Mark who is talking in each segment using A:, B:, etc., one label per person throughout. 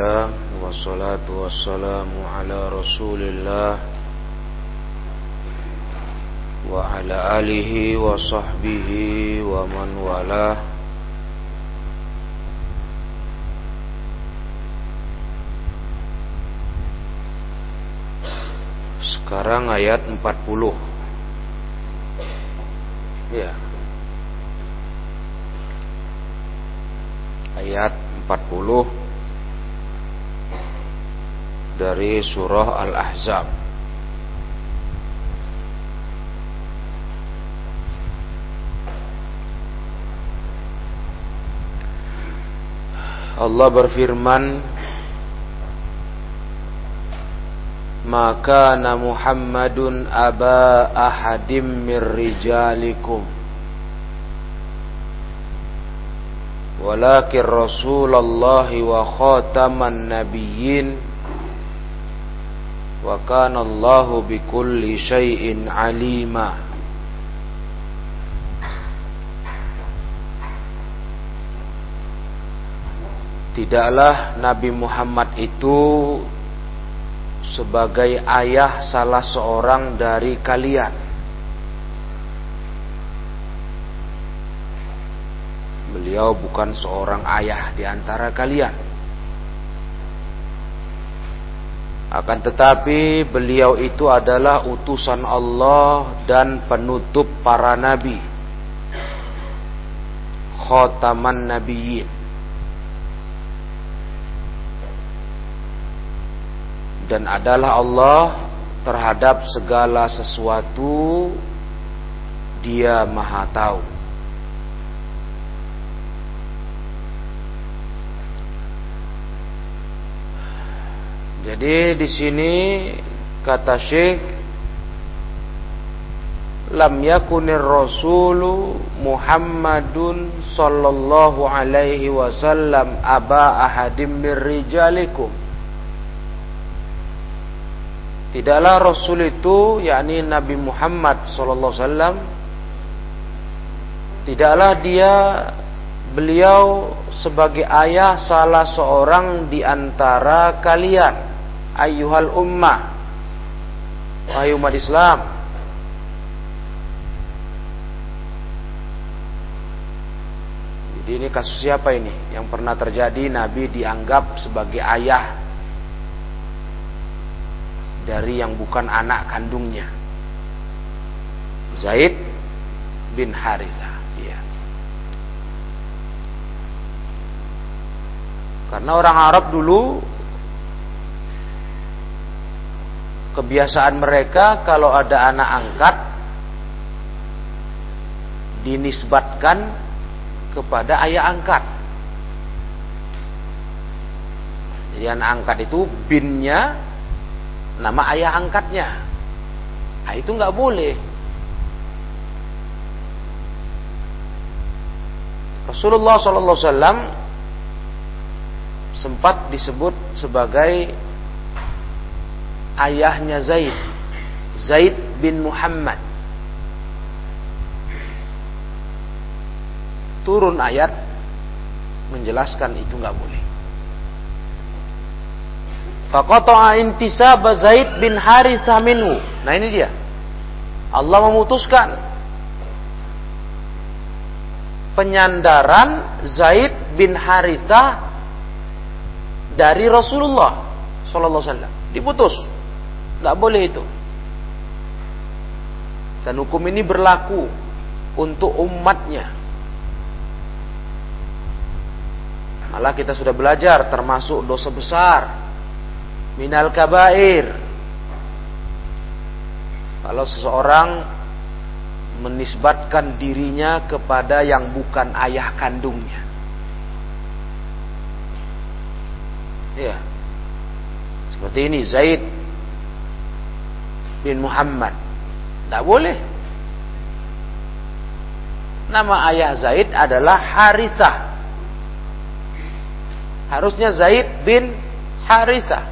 A: الله والصلاة والسلام على رسول الله وعلى آله وصحبه ومن والاه Sekarang ayat 40 Ya Ayat 40 dari surah Al-Ahzab. Allah berfirman Maka na Muhammadun aba ahadim mir rijalikum Walakin Rasulullah wa khataman nabiyyin wa kana Allahu bikulli syai'in alima Tidaklah Nabi Muhammad itu sebagai ayah salah seorang dari kalian. Beliau bukan seorang ayah di antara kalian. Akan tetapi beliau itu adalah utusan Allah dan penutup para nabi. Khotaman nabiyyin. Dan adalah Allah terhadap segala sesuatu dia maha tahu. Jadi di sini kata Syekh lam yakunir rasulu Muhammadun sallallahu alaihi wasallam aba ahadim mir rijalikum. Tidaklah Rasul itu yakni Nabi Muhammad sallallahu alaihi wasallam tidaklah dia beliau sebagai ayah salah seorang di antara kalian ayyuhal ummah wahai umat Islam. Jadi ini kasus siapa ini? Yang pernah terjadi Nabi dianggap sebagai ayah dari yang bukan anak kandungnya. Zaid bin Haritha ya. karena orang Arab dulu kebiasaan mereka kalau ada anak angkat dinisbatkan kepada ayah angkat. Jadi anak angkat itu binnya nama ayah angkatnya. Nah, itu nggak boleh. Rasulullah SAW sempat disebut sebagai ayahnya Zaid Zaid bin Muhammad turun ayat menjelaskan itu nggak boleh Faqata'a intisab Zaid bin Harithah minhu. Nah ini dia. Allah memutuskan penyandaran Zaid bin Harithah dari Rasulullah sallallahu alaihi wasallam. Diputus. Tidak boleh itu. Dan hukum ini berlaku untuk umatnya. Malah kita sudah belajar termasuk dosa besar. Minal kabair. Kalau seseorang menisbatkan dirinya kepada yang bukan ayah kandungnya. Ya. Seperti ini Zaid bin Muhammad. Tidak boleh. Nama ayah Zaid adalah Harithah. Harusnya Zaid bin Harithah.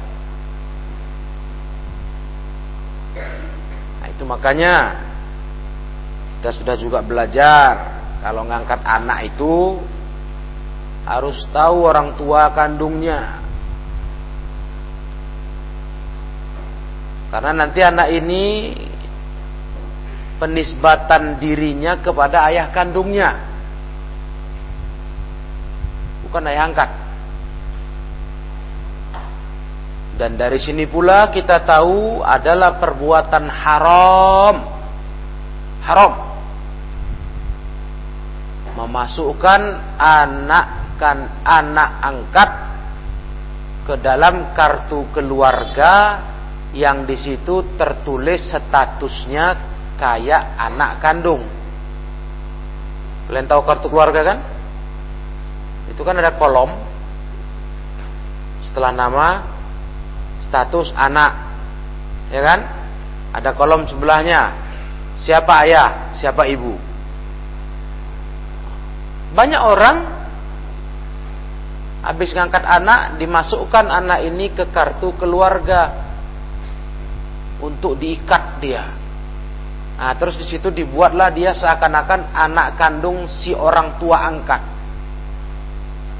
A: Nah, itu makanya kita sudah juga belajar kalau ngangkat anak itu harus tahu orang tua kandungnya. Karena nanti anak ini penisbatan dirinya kepada ayah kandungnya. Bukan ayah angkat. Dan dari sini pula kita tahu adalah perbuatan haram. Haram. Memasukkan anak kan anak angkat ke dalam kartu keluarga yang di situ tertulis statusnya kayak anak kandung. Kalian tahu kartu keluarga kan? Itu kan ada kolom setelah nama status anak. Ya kan? Ada kolom sebelahnya siapa ayah, siapa ibu. Banyak orang habis ngangkat anak dimasukkan anak ini ke kartu keluarga untuk diikat dia. Nah, terus di situ dibuatlah dia seakan-akan anak kandung si orang tua angkat.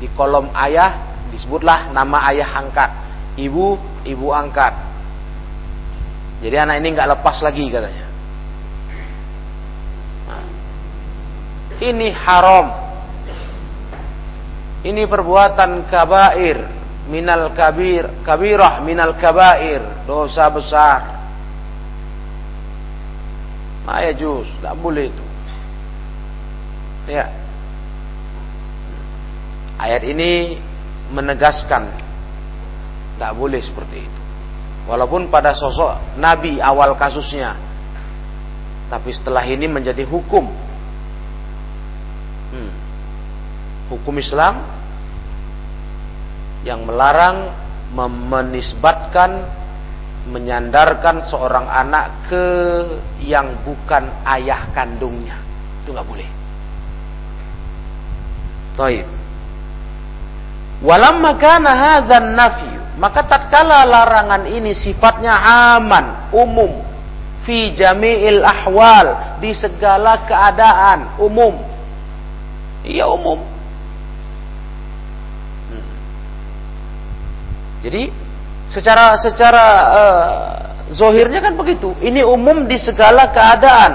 A: Di kolom ayah disebutlah nama ayah angkat, ibu ibu angkat. Jadi anak ini nggak lepas lagi katanya. Nah, ini haram. Ini perbuatan kabair minal kabir kabirah minal kabair dosa besar Ma jus, tidak boleh itu. Ya. Ayat ini menegaskan tidak boleh seperti itu. Walaupun pada sosok Nabi awal kasusnya, tapi setelah ini menjadi hukum. Hmm. Hukum Islam yang melarang menisbatkan menyandarkan seorang anak ke yang bukan ayah kandungnya. Itu nggak boleh. Taib. Walamma kana hadzan nafi, maka tatkala larangan ini sifatnya aman, umum, fi jami'il ahwal, di segala keadaan, umum. Iya umum. Hmm. Jadi Secara secara uh, zohirnya kan begitu. Ini umum di segala keadaan.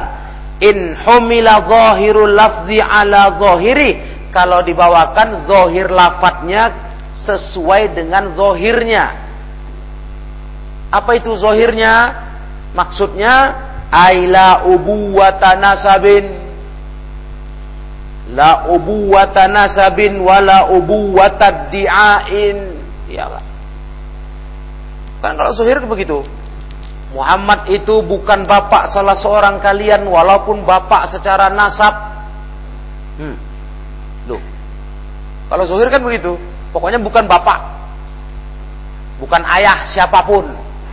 A: In humila zahirul lafzi ala zahiri. Kalau dibawakan zohir lafadznya sesuai dengan zohirnya. Apa itu zohirnya? Maksudnya aila ubuwata nasabin la ubuwata nasabin wala ubuwata di'ain ya kan kalau zuhir begitu. Muhammad itu bukan bapak salah seorang kalian walaupun bapak secara nasab. Hmm. Loh. Kalau zuhir kan begitu. Pokoknya bukan bapak. Bukan ayah siapa pun.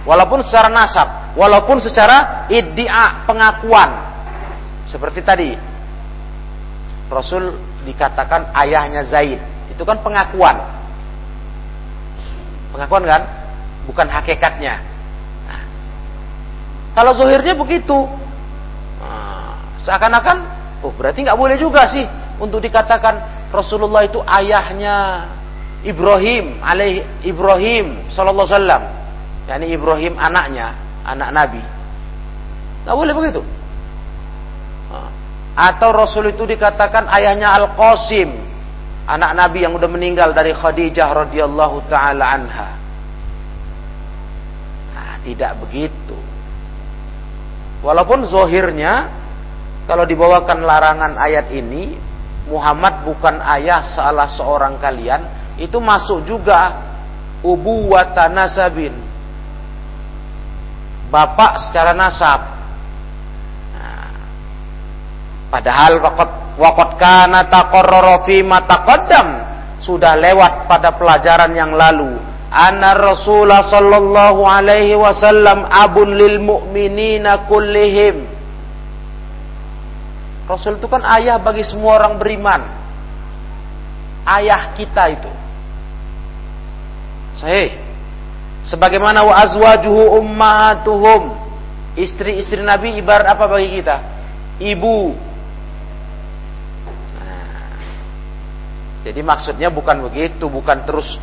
A: Walaupun secara nasab. Walaupun secara iddia pengakuan. Seperti tadi. Rasul dikatakan ayahnya Zaid. Itu kan pengakuan. Pengakuan kan? Bukan hakikatnya. Nah, kalau zohirnya begitu, nah, seakan-akan, oh berarti nggak boleh juga sih untuk dikatakan Rasulullah itu ayahnya Ibrahim, alaih Ibrahim Sallallahu Alaihi Wasallam, Ibrahim anaknya, anak Nabi. Nggak boleh begitu. Nah, atau Rasul itu dikatakan ayahnya Al Qasim, anak Nabi yang udah meninggal dari Khadijah radhiyallahu taala anha. Tidak begitu. Walaupun zohirnya, kalau dibawakan larangan ayat ini, Muhammad bukan ayah salah seorang kalian, itu masuk juga ubuwata nasabin. Bapak secara nasab. Nah, padahal wakot wakot kana taqarrara fi sudah lewat pada pelajaran yang lalu anna Rasulullah sallallahu alaihi wasallam abun lil mu'minina kullihim. Rasul itu kan ayah bagi semua orang beriman. Ayah kita itu. Sahih. Sebagaimana wa azwajuhu ummahatuhum. Istri-istri Nabi ibarat apa bagi kita? Ibu. Nah, jadi maksudnya bukan begitu, bukan terus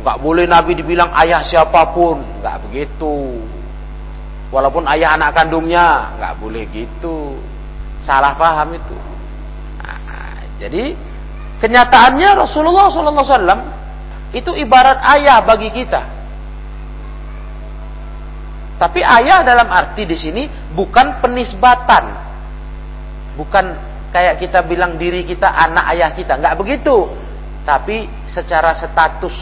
A: Nggak boleh Nabi dibilang ayah siapa pun. Nggak begitu. walaupun ayah anak kandungnya nggak boleh gitu. Salah paham itu. Nah, jadi kenyataannya Rasulullah SAW itu ibarat ayah bagi kita. Tapi ayah dalam arti di sini bukan penisbatan. Bukan kayak kita bilang diri kita anak ayah kita. Nggak begitu. Tapi secara status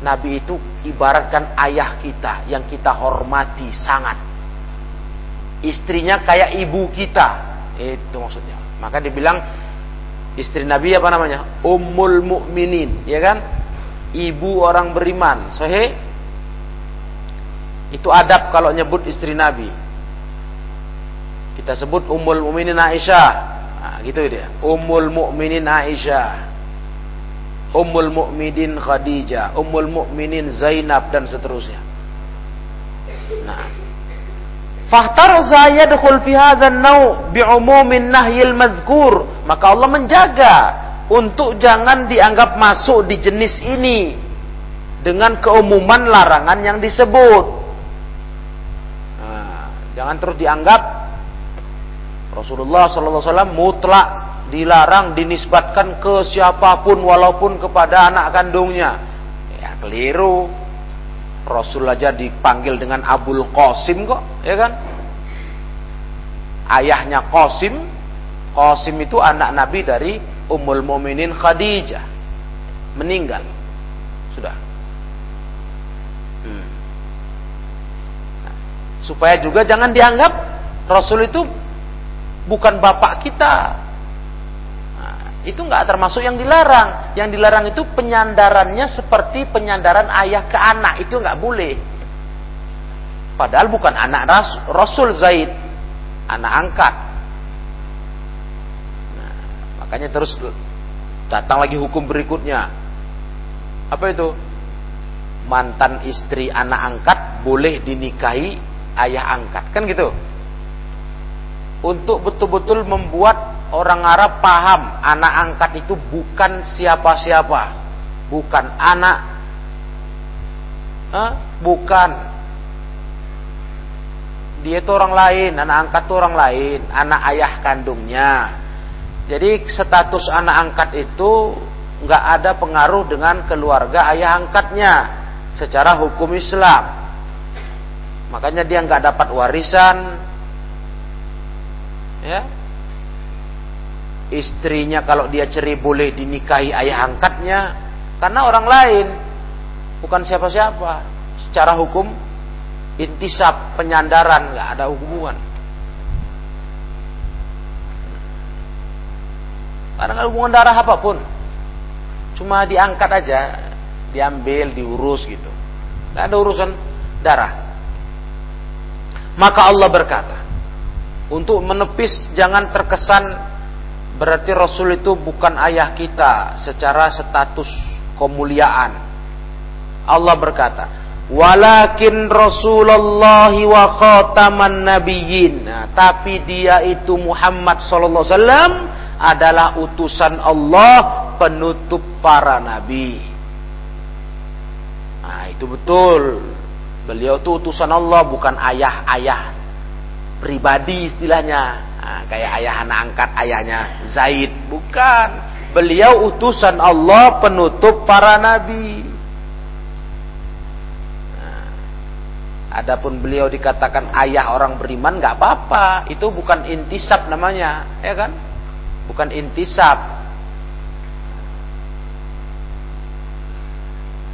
A: Nabi itu ibaratkan ayah kita yang kita hormati sangat. Istrinya kayak ibu kita. Itu maksudnya. Maka dibilang istri Nabi apa namanya? Ummul Mukminin, ya kan? Ibu orang beriman. Sahih? Itu adab kalau nyebut istri Nabi. Kita sebut Ummul Mukminin Aisyah. Nah, gitu dia. Ummul Mukminin Aisyah. Ummul Mukminin Khadijah, Ummul Mukminin Zainab dan seterusnya. Nah, Fahtarza yadkhul fi hadzal nau' bi'umumin nahyil mazkur. Maka Allah menjaga untuk jangan dianggap masuk di jenis ini dengan keumuman larangan yang disebut. Nah, jangan terus dianggap Rasulullah sallallahu alaihi wasallam mutlak dilarang dinisbatkan ke siapa pun walaupun kepada anak kandungnya. Ya keliru. Rasul aja dipanggil dengan Abul Qasim kok, ya kan? Ayahnya Qasim, Qasim itu anak Nabi dari Ummul Muminin Khadijah. Meninggal. Sudah. Hmm. Nah, supaya juga jangan dianggap Rasul itu bukan bapak kita, itu nggak termasuk yang dilarang. Yang dilarang itu penyandarannya seperti penyandaran ayah ke anak, itu nggak boleh. Padahal bukan anak Rasul Zaid, anak angkat. Nah, makanya terus datang lagi hukum berikutnya. Apa itu? Mantan istri anak angkat boleh dinikahi ayah angkat, kan gitu. Untuk betul-betul membuat orang Arab paham anak angkat itu bukan siapa-siapa, bukan anak, eh, bukan dia itu orang lain, anak angkat itu orang lain, anak ayah kandungnya. Jadi status anak angkat itu nggak ada pengaruh dengan keluarga ayah angkatnya secara hukum Islam. Makanya dia nggak dapat warisan, ya. Istrinya kalau dia cerai boleh dinikahi ayah angkatnya karena orang lain bukan siapa-siapa. Secara hukum intisab penyandaran nggak ada hubungan. Karena nggak hubungan darah apa pun. Cuma diangkat aja diambil diurus gitu. Nggak ada urusan darah. Maka Allah berkata untuk menepis jangan terkesan Berarti Rasul itu bukan ayah kita secara status kemuliaan. Allah berkata, "Walakin Rasulullah wa khataman nabiyyin." Nah, tapi dia itu Muhammad sallallahu alaihi wasallam adalah utusan Allah, penutup para nabi. Nah, itu betul. Beliau itu utusan Allah bukan ayah-ayah pribadi istilahnya. Nah, kayak ayah anak angkat ayahnya Zaid. Bukan. Beliau utusan Allah penutup para nabi. Nah, adapun beliau dikatakan ayah orang beriman nggak apa-apa. Itu bukan intisab namanya, ya kan? Bukan intisab.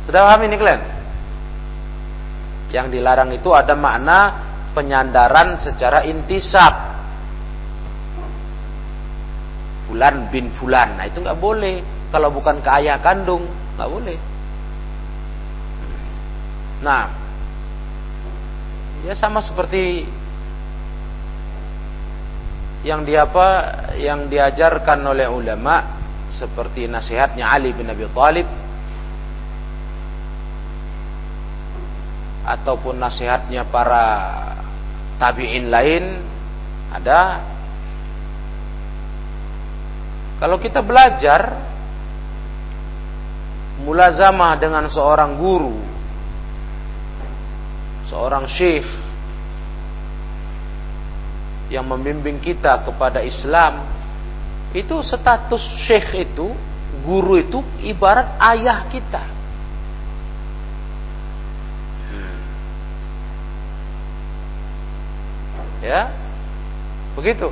A: Sudah paham ini kalian? Yang dilarang itu ada makna penyandaran secara intisab Fulan bin Fulan. Nah itu nggak boleh. Kalau bukan ke ayah kandung, nggak boleh. Nah, ya sama seperti yang dia apa yang diajarkan oleh ulama seperti nasihatnya Ali bin Abi Thalib ataupun nasihatnya para tabi'in lain ada. Kalau kita belajar mulazamah dengan seorang guru, seorang syekh, yang membimbing kita kepada Islam itu status syekh itu guru itu ibarat ayah kita hmm. Ya? Begitu.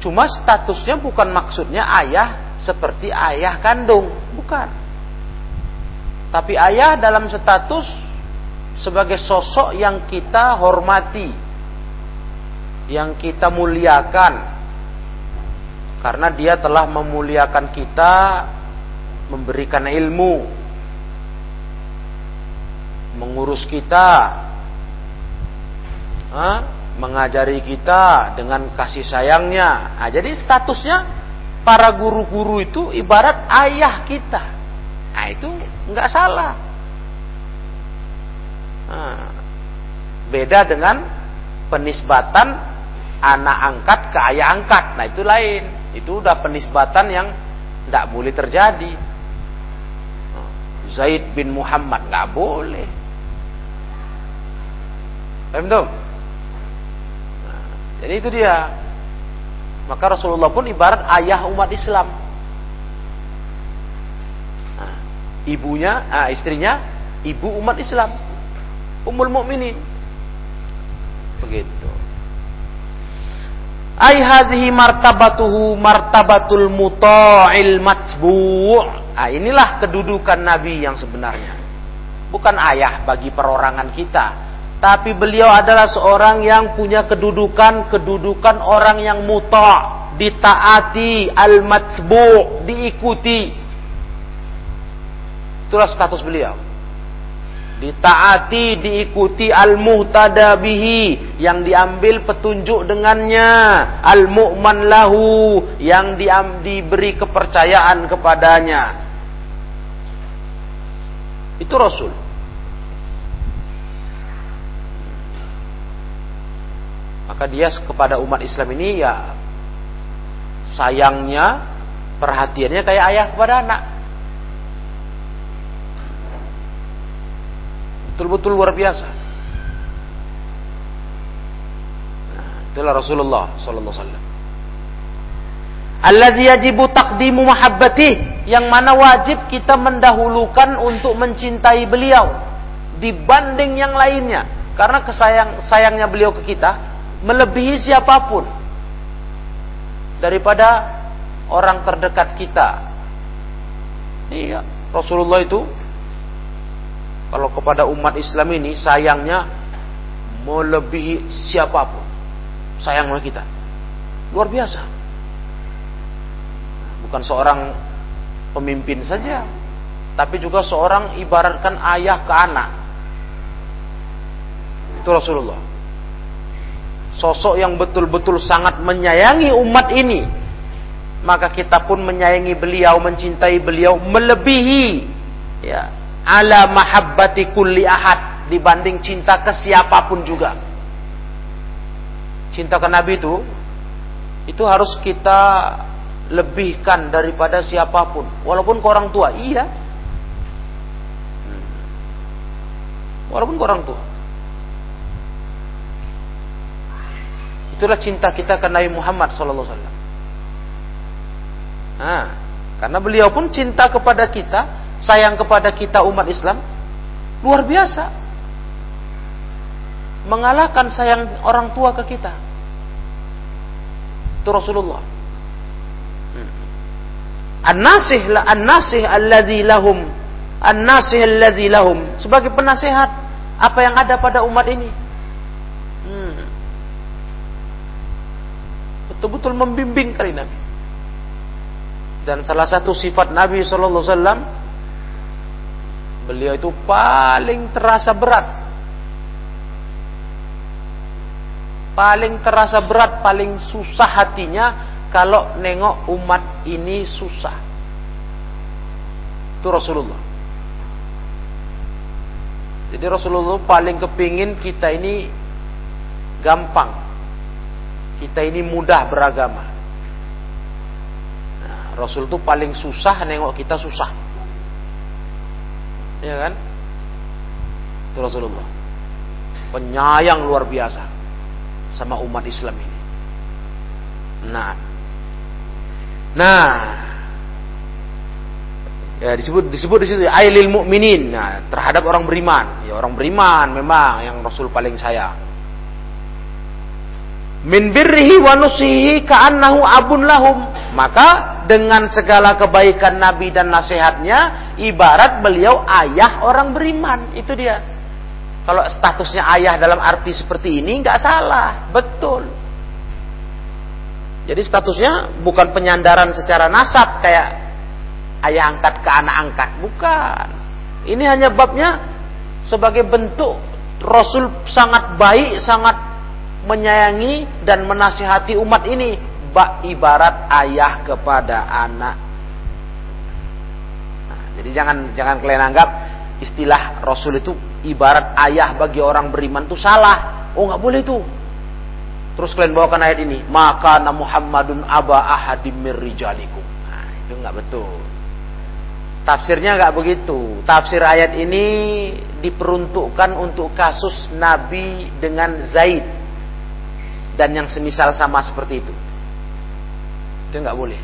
A: Cuma statusnya bukan maksudnya ayah seperti ayah kandung. Bukan. Tapi ayah dalam status sebagai sosok yang kita hormati, yang kita muliakan, karena dia telah memuliakan kita, memberikan ilmu, mengurus kita, mengajari kita dengan kasih sayangnya. Nah, jadi statusnya para guru-guru itu ibarat ayah kita. Nah, itu nggak salah. Nah, beda dengan penisbatan anak angkat ke ayah angkat. Nah itu lain. Itu udah penisbatan yang tidak boleh terjadi. Zaid bin Muhammad nggak boleh. Paham jadi itu dia. Maka Rasulullah pun ibarat ayah umat Islam. Nah, ibunya, ah, istrinya, ibu umat Islam. Ummul Mukminin. Begitu. Ai hadhihi martabatuhu martabatul muta'il matbu'. Ah inilah kedudukan nabi yang sebenarnya. Bukan ayah bagi perorangan kita, tapi beliau adalah seorang yang punya kedudukan kedudukan orang yang muta, ditaati, al-matbu', diikuti. Itulah status beliau. Ditaati diikuti al-muhtada bihi yang diambil petunjuk dengannya. Al-mu'man lahu yang diam, diberi kepercayaan kepadanya. Itu rasul maka dia kepada umat Islam ini ya sayangnya perhatiannya kayak ayah kepada anak Betul-betul luar biasa. Nah, itulah Rasulullah sallallahu alaihi wasallam. Yajibu taqdimu mahabbati yang mana wajib kita mendahulukan untuk mencintai beliau dibanding yang lainnya karena kesayang sayangnya beliau ke kita melebihi siapa pun daripada orang terdekat kita. Iya, Rasulullah itu kalau kepada umat Islam ini sayangnya melebihi siapa pun. Sayang sama kita. Luar biasa. Bukan seorang pemimpin saja, tapi juga seorang ibaratkan ayah ke anak. Itu Rasulullah. Sosok yang betul-betul sangat menyayangi umat ini. Maka kita pun menyayangi beliau, mencintai beliau melebihi ya, ala mahabbati kulli ahad dibanding cinta ke siapa pun juga. Cinta ke Nabi itu itu harus kita lebihkan daripada siapa pun, walaupun ke orang tua. Iya. Hmm. Walaupun ke orang tua. Itulah cinta kita ke Nabi Muhammad sallallahu alaihi wasallam. Nah, karena beliau pun cinta kepada kita sayang kepada kita umat Islam luar biasa. Mengalahkan sayang orang tua ke kita. Itu Rasulullah. Hmm. An-nasih la an-nasih alladzi lahum. An-nasih alladzi lahum. Sebagai penasehat apa yang ada pada umat ini hmm. Betul-betul membimbing kali Nabi dan salah satu sifat Nabi Sallallahu Alaihi Wasallam Beliau itu paling terasa berat. Paling terasa berat, paling susah hatinya kalau nengok umat ini susah. Itu Rasulullah. Jadi Rasulullah paling kepingin kita ini gampang. Kita ini mudah beragama. Nah, Rasul itu paling susah nengok kita susah. Ya kan? Itu Rasulullah. Penyayang luar biasa. sama umat Islam ini. Nah, nah, ya disebut disebut di situ ailil mukminin. Nah, terhadap orang beriman. Ya orang beriman memang yang Rasul paling sayang. Min birrihi wa nusihi ka'annahu abun lahum. Maka dengan segala kebaikan Nabi dan nasihatnya, ibarat beliau ayah orang beriman. Itu dia. Kalau statusnya ayah dalam arti seperti ini, nggak salah. Betul. Jadi statusnya bukan penyandaran secara nasab kayak ayah angkat ke anak angkat. Bukan. Ini hanya babnya sebagai bentuk Rasul sangat baik, sangat menyayangi dan menasihati umat ini. Bak ibarat ayah kepada anak. Nah, jadi jangan jangan kalian anggap istilah Rasul itu ibarat ayah bagi orang beriman itu salah. Oh nggak boleh itu. Terus kalian bawakan ayat ini, maka Muhammadun aba ahadim mirrijalikum. Nah, itu nggak betul. Tafsirnya nggak begitu. Tafsir ayat ini diperuntukkan untuk kasus Nabi dengan Zaid dan yang semisal sama seperti itu. Itu nggak boleh.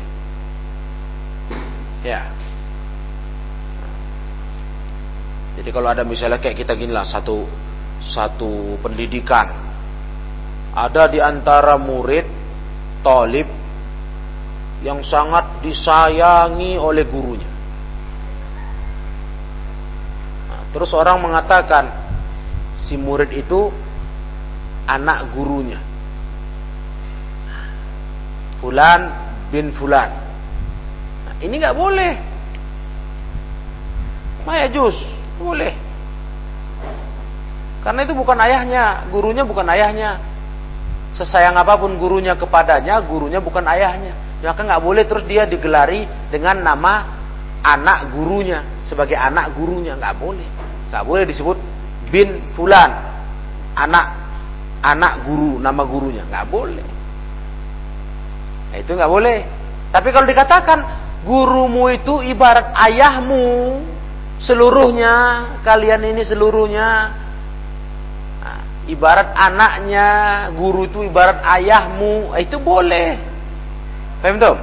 A: Ya. Jadi kalau ada misalnya kayak kita gini lah satu satu pendidikan ada di antara murid tolib yang sangat disayangi oleh gurunya. Nah, terus orang mengatakan si murid itu anak gurunya. Fulan bin Fulan. Nah, ini nggak boleh. Maya jus boleh. Karena itu bukan ayahnya, gurunya bukan ayahnya, Sesayang apa pun gurunya kepadanya, gurunya bukan ayahnya. Maka nggak boleh terus dia digelari dengan nama anak gurunya sebagai anak gurunya nggak boleh. Nggak boleh disebut bin fulan anak anak guru nama gurunya nggak boleh. Nah, itu nggak boleh. Tapi kalau dikatakan gurumu itu ibarat ayahmu seluruhnya kalian ini seluruhnya ibarat anaknya, guru itu ibarat ayahmu, itu boleh. Paham tuh?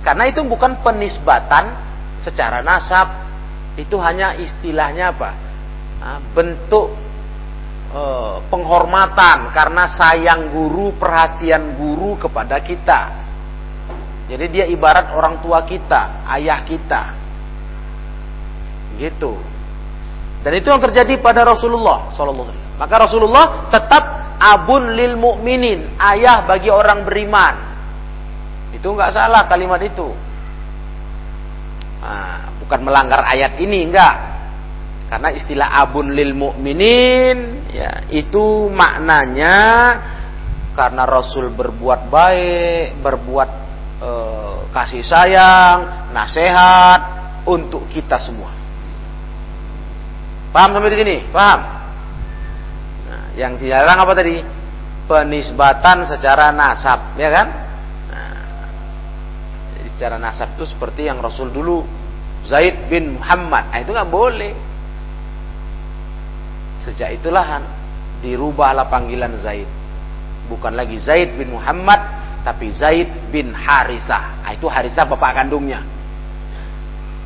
A: Karena itu bukan penisbatan secara nasab, itu hanya istilahnya apa? bentuk e, penghormatan karena sayang guru, perhatian guru kepada kita. Jadi dia ibarat orang tua kita, ayah kita. Gitu. Dan itu yang terjadi pada Rasulullah sallallahu maka Rasulullah tetap abun lil mukminin, ayah bagi orang beriman. Itu nggak salah kalimat itu. Nah, bukan melanggar ayat ini enggak. Karena istilah abun lil mukminin ya itu maknanya karena Rasul berbuat baik, berbuat eh, kasih sayang, nasihat untuk kita semua. Paham sampai di sini? Paham? Yang dilarang apa tadi? Penisbatan secara nasab, ya kan? Nah, secara nasab itu seperti yang Rasul dulu Zaid bin Muhammad. Nah, itu nggak boleh. Sejak itulah dirubahlah panggilan Zaid. Bukan lagi Zaid bin Muhammad, tapi Zaid bin Harisah. Nah, itu Harisah bapak kandungnya.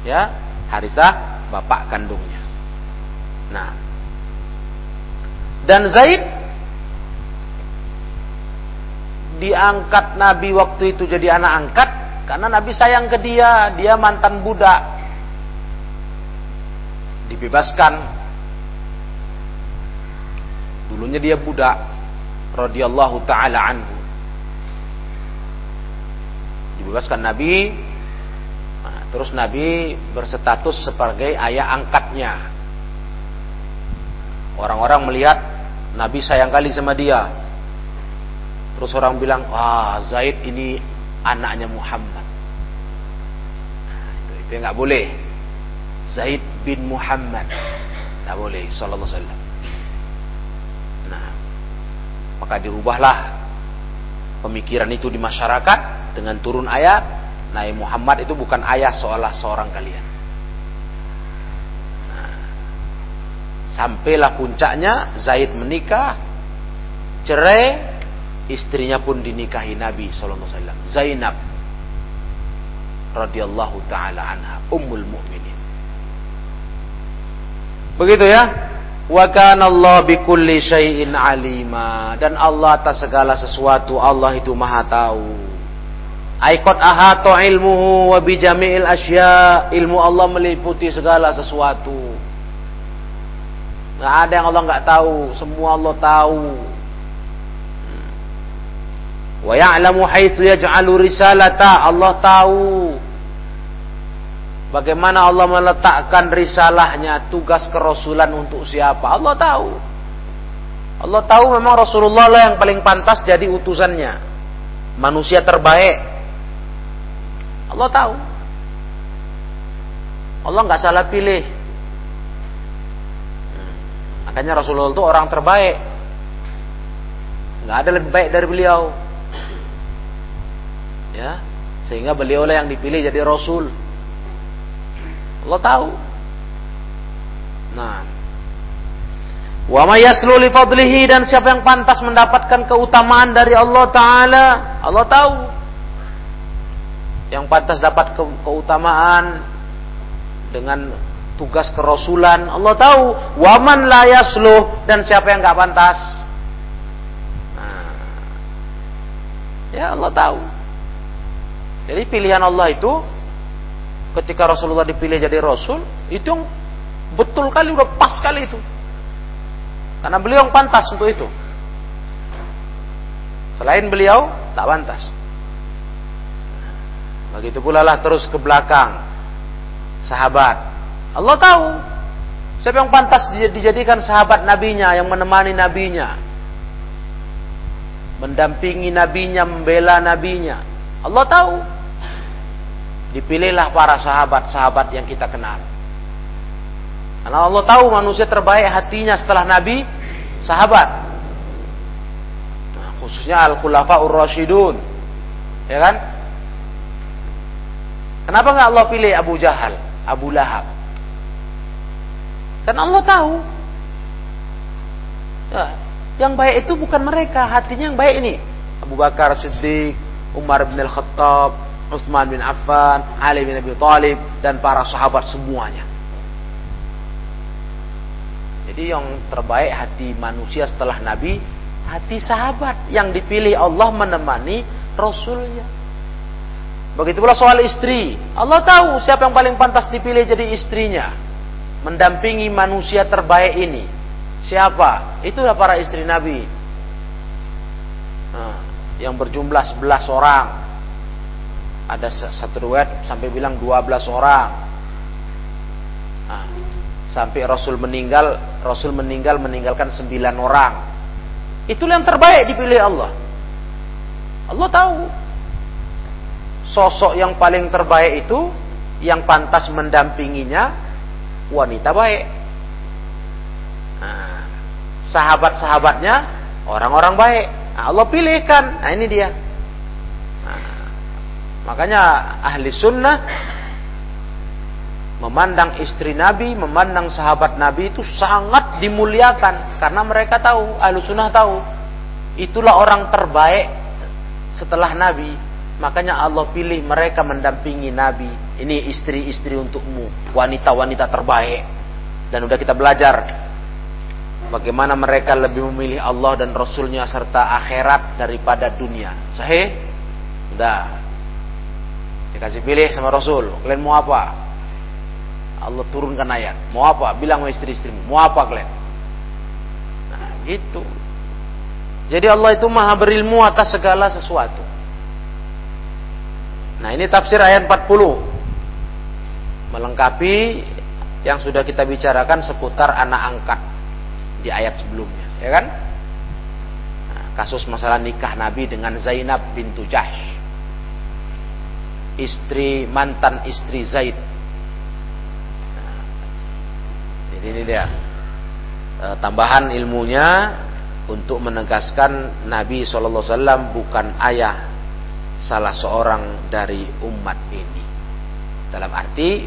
A: Ya, Harisah bapak kandungnya. Nah, dan Zaid diangkat Nabi waktu itu jadi anak angkat karena Nabi sayang ke dia, dia mantan budak. Dibebaskan. Dulunya dia budak radhiyallahu taala anhu. Dibebaskan Nabi nah, terus Nabi berstatus sebagai ayah angkatnya. Orang-orang melihat Nabi sayang kali sama dia. Terus orang bilang, wah Zaid ini anaknya Muhammad. Nah, itu, nggak boleh. Zaid bin Muhammad. Tidak boleh. Sallallahu alaihi wasallam. Nah, maka dirubahlah pemikiran itu di masyarakat dengan turun ayat. Nabi Muhammad itu bukan ayah seolah seorang kalian. Sampailah puncaknya Zaid menikah, cerai, istrinya pun dinikahi Nabi sallallahu alaihi wasallam. Zainab radhiyallahu taala anha, ummul mukminin. Begitu ya. Wa Allah syai'in alima dan Allah atas segala sesuatu Allah itu Maha tahu. Aikot ahato ilmuhu wa bijami'il asya. Ilmu Allah meliputi segala sesuatu. Nggak ada yang Allah nggak tahu, semua Allah tahu. Wa ya'lamu haitsu yaj'alu risalata. Allah tahu bagaimana Allah meletakkan risalahnya, tugas kerasulan untuk siapa. Allah tahu. Allah tahu memang Rasulullah lah yang paling pantas jadi utusannya. Manusia terbaik. Allah tahu. Allah nggak salah pilih. Hmm. Makanya Rasulullah itu orang terbaik. Nggak ada lebih baik dari beliau ya sehingga beliau lah yang dipilih jadi rasul Allah tahu nah wa may yaslu li fadlihi dan siapa yang pantas mendapatkan keutamaan dari Allah taala Allah tahu yang pantas dapat ke keutamaan dengan tugas kerasulan Allah tahu waman la yasluh dan siapa yang nggak pantas nah, ya Allah tahu jadi pilihan Allah itu ketika Rasulullah dipilih jadi Rasul itu yang betul kali udah pas kali itu. Karena beliau yang pantas untuk itu. Selain beliau tak pantas. Begitu pula lah terus ke belakang sahabat. Allah tahu siapa yang pantas dijadikan sahabat nabinya yang menemani nabinya. Mendampingi nabinya, membela nabinya. Allah tahu Dipilihlah para sahabat-sahabat yang kita kenal. Karena Allah tahu manusia terbaik hatinya setelah Nabi, sahabat. Nah, khususnya Al-Khulafa Ur-Rashidun. Ya kan? Kenapa nggak Allah pilih Abu Jahal, Abu Lahab? Karena Allah tahu. Ya, yang baik itu bukan mereka, hatinya yang baik ini. Abu Bakar Siddiq, Umar bin Al-Khattab, Utsman bin Affan, Ali bin Abi Thalib dan para sahabat semuanya. Jadi yang terbaik hati manusia setelah Nabi, hati sahabat yang dipilih Allah menemani Rasulnya. Begitu pula soal istri. Allah tahu siapa yang paling pantas dipilih jadi istrinya. Mendampingi manusia terbaik ini. Siapa? Itulah para istri Nabi. Nah, yang berjumlah 11 orang ada satu riwayat sampai bilang 12 orang. Nah, sampai Rasul meninggal, Rasul meninggal meninggalkan 9 orang. Itulah yang terbaik dipilih Allah. Allah tahu sosok yang paling terbaik itu yang pantas mendampinginya wanita baik. Nah, sahabat-sahabatnya orang-orang baik. Nah, Allah pilihkan. Nah, ini dia. Makanya ahli sunnah memandang istri Nabi, memandang sahabat Nabi itu sangat dimuliakan karena mereka tahu, ahli sunnah tahu itulah orang terbaik setelah Nabi. Makanya Allah pilih mereka mendampingi Nabi. Ini istri-istri untukmu, wanita-wanita terbaik. Dan udah kita belajar bagaimana mereka lebih memilih Allah dan Rasulnya serta akhirat daripada dunia. Sahih? Udah, Dikasih pilih sama Rasul. Kalian mau apa? Allah turunkan ayat. Mau apa? Bilang sama istri-istrimu. Mau apa kalian? Nah, gitu. Jadi Allah itu maha berilmu atas segala sesuatu. Nah, ini tafsir ayat 40. Melengkapi yang sudah kita bicarakan seputar anak angkat di ayat sebelumnya, ya kan? Nah, kasus masalah nikah Nabi dengan Zainab bintu Jahsh istri mantan istri Zaid. jadi ini dia e, tambahan ilmunya untuk menegaskan Nabi SAW bukan ayah salah seorang dari umat ini. Dalam arti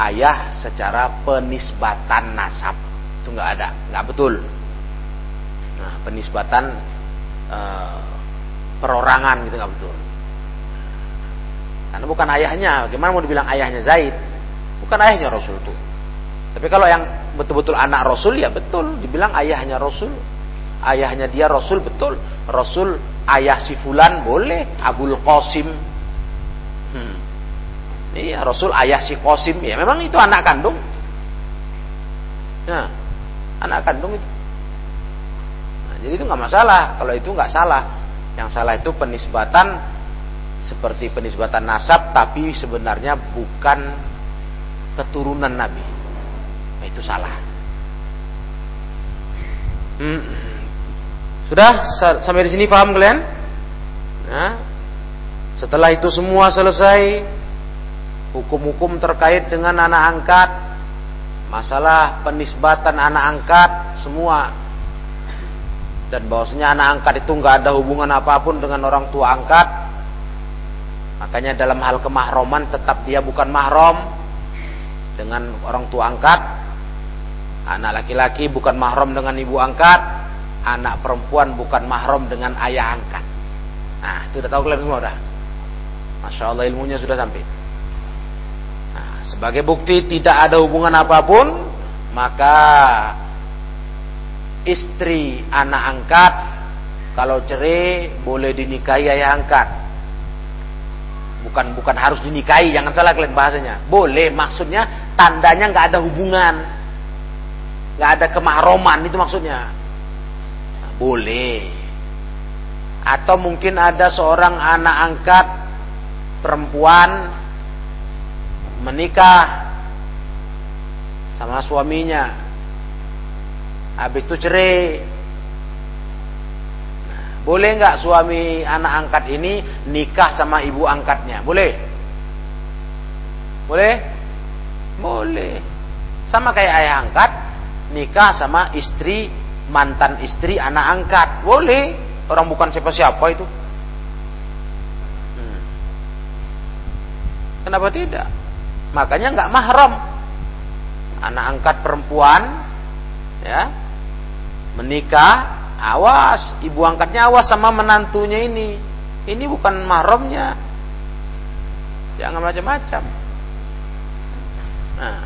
A: ayah secara penisbatan nasab itu nggak ada, nggak betul. Nah, penisbatan e, perorangan gitu nggak betul. Karena bukan ayahnya, bagaimana mau dibilang ayahnya Zaid? Bukan ayahnya Rasul itu. Tapi kalau yang betul-betul anak Rasul ya betul, dibilang ayahnya Rasul. Ayahnya dia Rasul betul. Rasul ayah si fulan boleh, Abul Qasim. Hmm. Iya, Rasul ayah si Qasim ya memang itu anak kandung. Nah, anak kandung itu. Nah, jadi itu nggak masalah. Kalau itu nggak salah. Yang salah itu penisbatan seperti penisbatan nasab tapi sebenarnya bukan keturunan Nabi. Nah, itu salah. Hmm. Sudah sampai di sini paham kalian? Nah, setelah itu semua selesai, hukum-hukum terkait dengan anak angkat, masalah penisbatan anak angkat, semua dan bahwasanya anak angkat itu nggak ada hubungan apa pun dengan orang tua angkat Makanya dalam hal kemahroman tetap dia bukan mahrom dengan orang tua angkat. Anak laki-laki bukan mahrom dengan ibu angkat. Anak perempuan bukan mahrom dengan ayah angkat. Nah, itu udah tahu kalian semua udah. Masya Allah ilmunya sudah sampai. Nah, sebagai bukti tidak ada hubungan apa pun, maka istri anak angkat kalau cerai boleh dinikahi ayah angkat bukan bukan harus dinikahi jangan salah kalian bahasanya boleh maksudnya tandanya nggak ada hubungan nggak ada kemahroman itu maksudnya boleh atau mungkin ada seorang anak angkat perempuan menikah sama suaminya habis itu cerai boleh nggak suami anak angkat ini nikah sama ibu angkatnya? Boleh? Boleh? Boleh. Sama kayak ayah angkat nikah sama istri mantan istri anak angkat. Boleh. Orang bukan siapa-siapa itu. Hmm. Kenapa tidak? Makanya nggak mahram. Anak angkat perempuan ya menikah Awas, ibu angkatnya awas sama menantunya ini. Ini bukan mahramnya. Jangan macam-macam. Nah,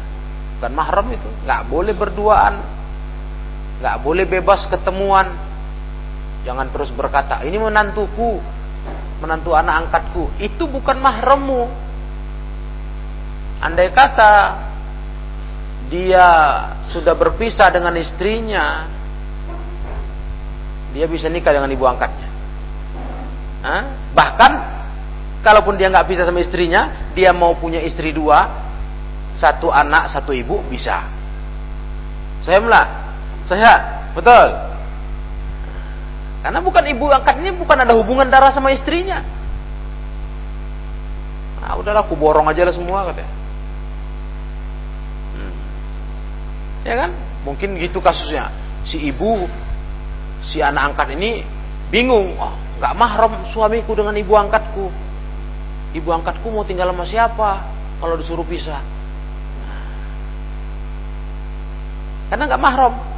A: bukan mahram itu. Nggak boleh berduaan. Nggak boleh bebas ketemuan. Jangan terus berkata, ini menantuku. Menantu anak angkatku. Itu bukan mahrammu. Andai kata dia sudah berpisah dengan istrinya, dia bisa nikah dengan ibu angkatnya. Hah? Bahkan kalaupun dia nggak bisa sama istrinya, dia mau punya istri dua, satu anak satu ibu bisa. Saya melah, saya betul. Karena bukan ibu angkatnya bukan ada hubungan darah sama istrinya. Nah, udahlah aku borong aja lah semua katanya. Hmm. Ya kan? Mungkin gitu kasusnya. Si ibu si anak angkat ini bingung, oh, nggak mahram suamiku dengan ibu angkatku. Ibu angkatku mau tinggal sama siapa kalau disuruh pisah? Karena nggak mahram.